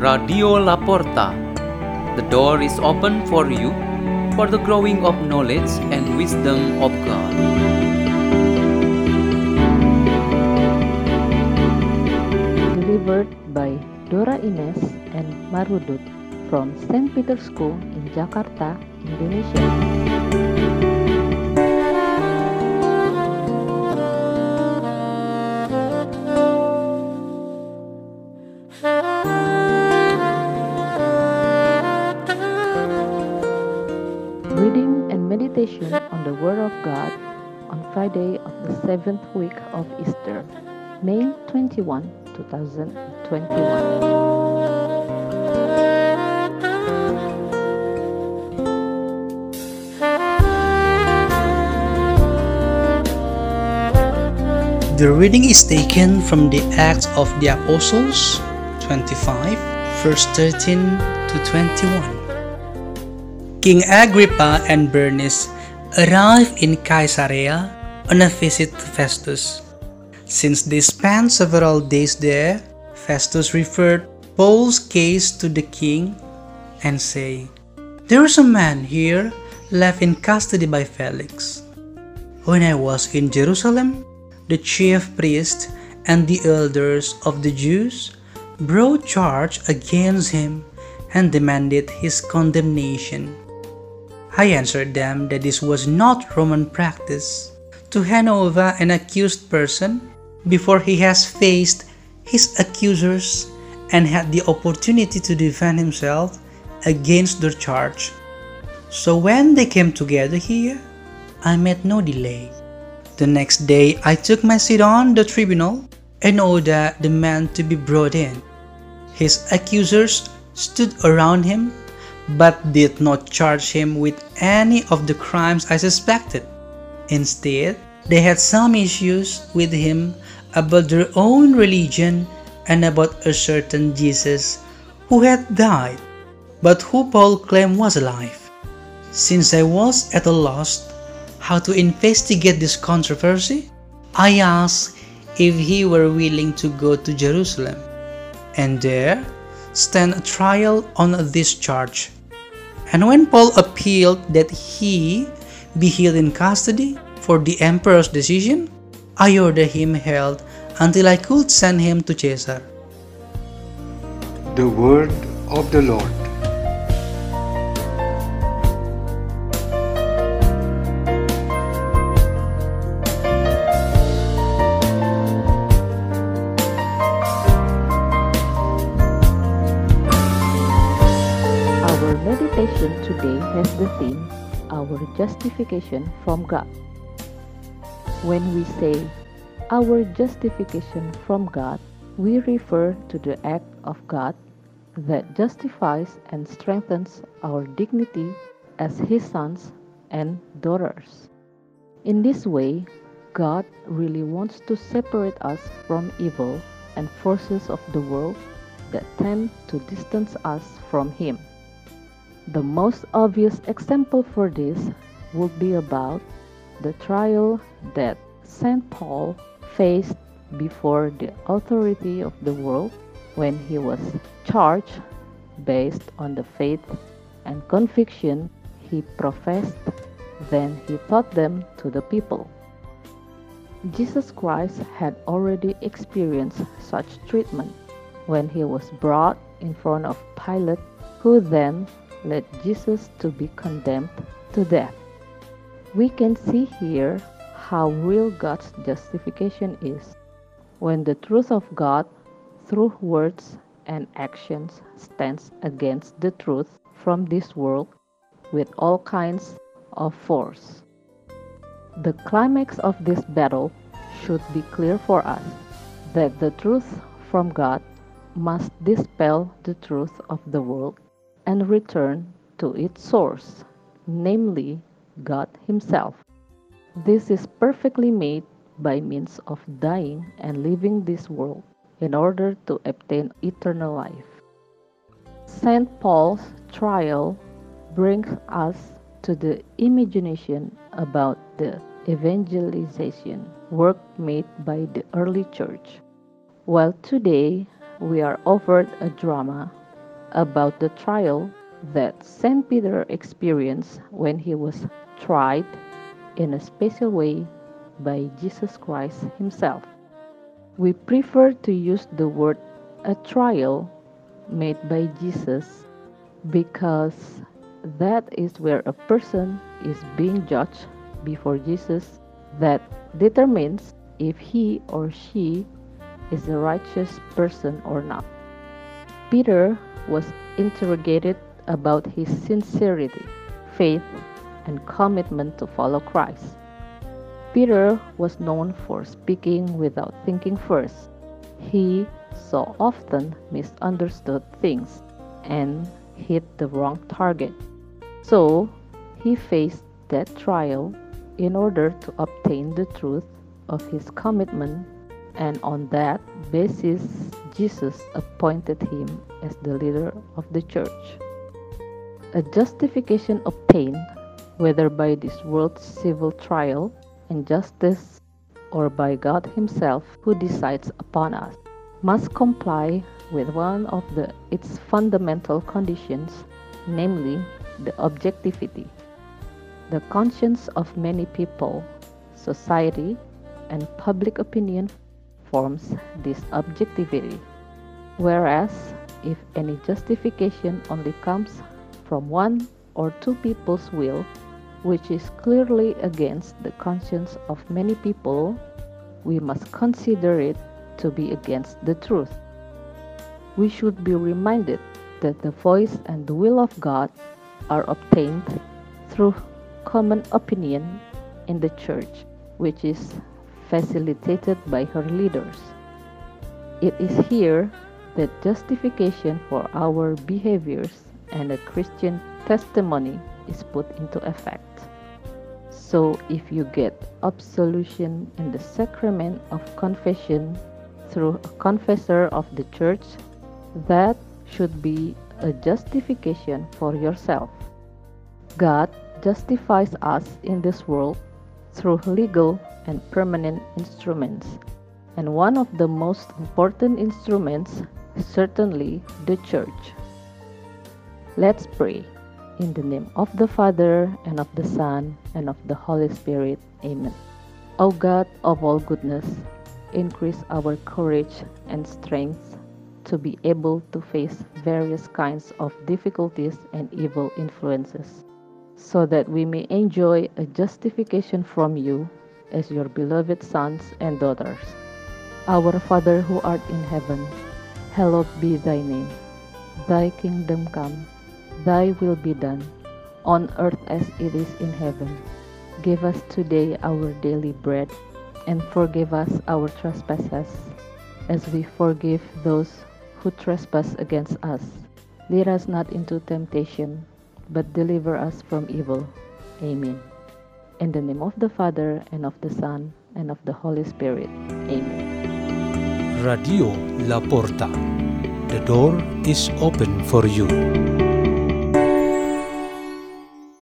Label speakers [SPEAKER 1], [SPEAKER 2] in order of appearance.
[SPEAKER 1] Radio Laporta. The door is open for you for the growing of knowledge and wisdom of God.
[SPEAKER 2] delivered by Dora Ines and Marudut from St. Peter's School in Jakarta, Indonesia. Friday of the seventh week of Easter, May 21, 2021.
[SPEAKER 3] The reading is taken from the Acts of the Apostles 25, verse 13 to 21. King Agrippa and Bernice arrived in Caesarea on a visit to Festus. Since they spent several days there, Festus referred Paul's case to the king and say, There is a man here left in custody by Felix. When I was in Jerusalem, the chief priests and the elders of the Jews brought charge against him and demanded his condemnation. I answered them that this was not Roman practice to hand over an accused person before he has faced his accusers and had the opportunity to defend himself against their charge. So when they came together here, I made no delay. The next day I took my seat on the tribunal and ordered the man to be brought in. His accusers stood around him but did not charge him with any of the crimes I suspected. Instead, they had some issues with him about their own religion and about a certain Jesus who had died, but who Paul claimed was alive. Since I was at a loss how to investigate this controversy, I asked if he were willing to go to Jerusalem and there stand a trial on this charge. And when Paul appealed that he be held in custody for the emperor's decision, I ordered him held until I could send him to Caesar.
[SPEAKER 4] The word of the Lord.
[SPEAKER 2] Our meditation today has the theme Our Justification from God. When we say our justification from God, we refer to the act of God that justifies and strengthens our dignity as His sons and daughters. In this way, God really wants to separate us from evil and forces of the world that tend to distance us from Him. The most obvious example for this would be about the trial that St. Paul faced before the authority of the world when he was charged based on the faith and conviction he professed, then he taught them to the people. Jesus Christ had already experienced such treatment when he was brought in front of Pilate, who then led Jesus to be condemned to death. We can see here how real God's justification is when the truth of God through words and actions stands against the truth from this world with all kinds of force. The climax of this battle should be clear for us that the truth from God must dispel the truth of the world and return to its source, namely God Himself. This is perfectly made by means of dying and leaving this world in order to obtain eternal life. St. Paul's trial brings us to the imagination about the evangelization work made by the early church. While today we are offered a drama about the trial that St. Peter experienced when he was tried in a special way by Jesus Christ himself. We prefer to use the word a trial made by Jesus because that is where a person is being judged before Jesus that determines if he or she is a righteous person or not. Peter was interrogated about his sincerity, faith, and commitment to follow Christ. Peter was known for speaking without thinking first. He so often misunderstood things and hit the wrong target. So he faced that trial in order to obtain the truth of his commitment, and on that basis, Jesus appointed him as the leader of the church. A justification obtained, whether by this world's civil trial and justice or by God Himself who decides upon us, must comply with one of the, its fundamental conditions, namely the objectivity. The conscience of many people, society, and public opinion forms this objectivity. Whereas, if any justification only comes from one or two people's will, which is clearly against the conscience of many people, we must consider it to be against the truth. We should be reminded that the voice and the will of God are obtained through common opinion in the church, which is facilitated by her leaders. It is here that justification for our behaviors and a Christian testimony is put into effect. So, if you get absolution in the sacrament of confession through a confessor of the church, that should be a justification for yourself. God justifies us in this world through legal and permanent instruments, and one of the most important instruments certainly the church. Let's pray. In the name of the Father, and of the Son, and of the Holy Spirit. Amen. O God of all goodness, increase our courage and strength to be able to face various kinds of difficulties and evil influences, so that we may enjoy a justification from you as your beloved sons and daughters. Our Father who art in heaven, hallowed be thy name. Thy kingdom come Thy will be done, on earth as it is in heaven. Give us today our daily bread, and forgive us our trespasses, as we forgive those who trespass against us. Lead us not into temptation, but deliver us from evil. Amen. In the name of the Father, and of the Son, and of the Holy Spirit. Amen.
[SPEAKER 5] Radio La Porta. The door is open for you.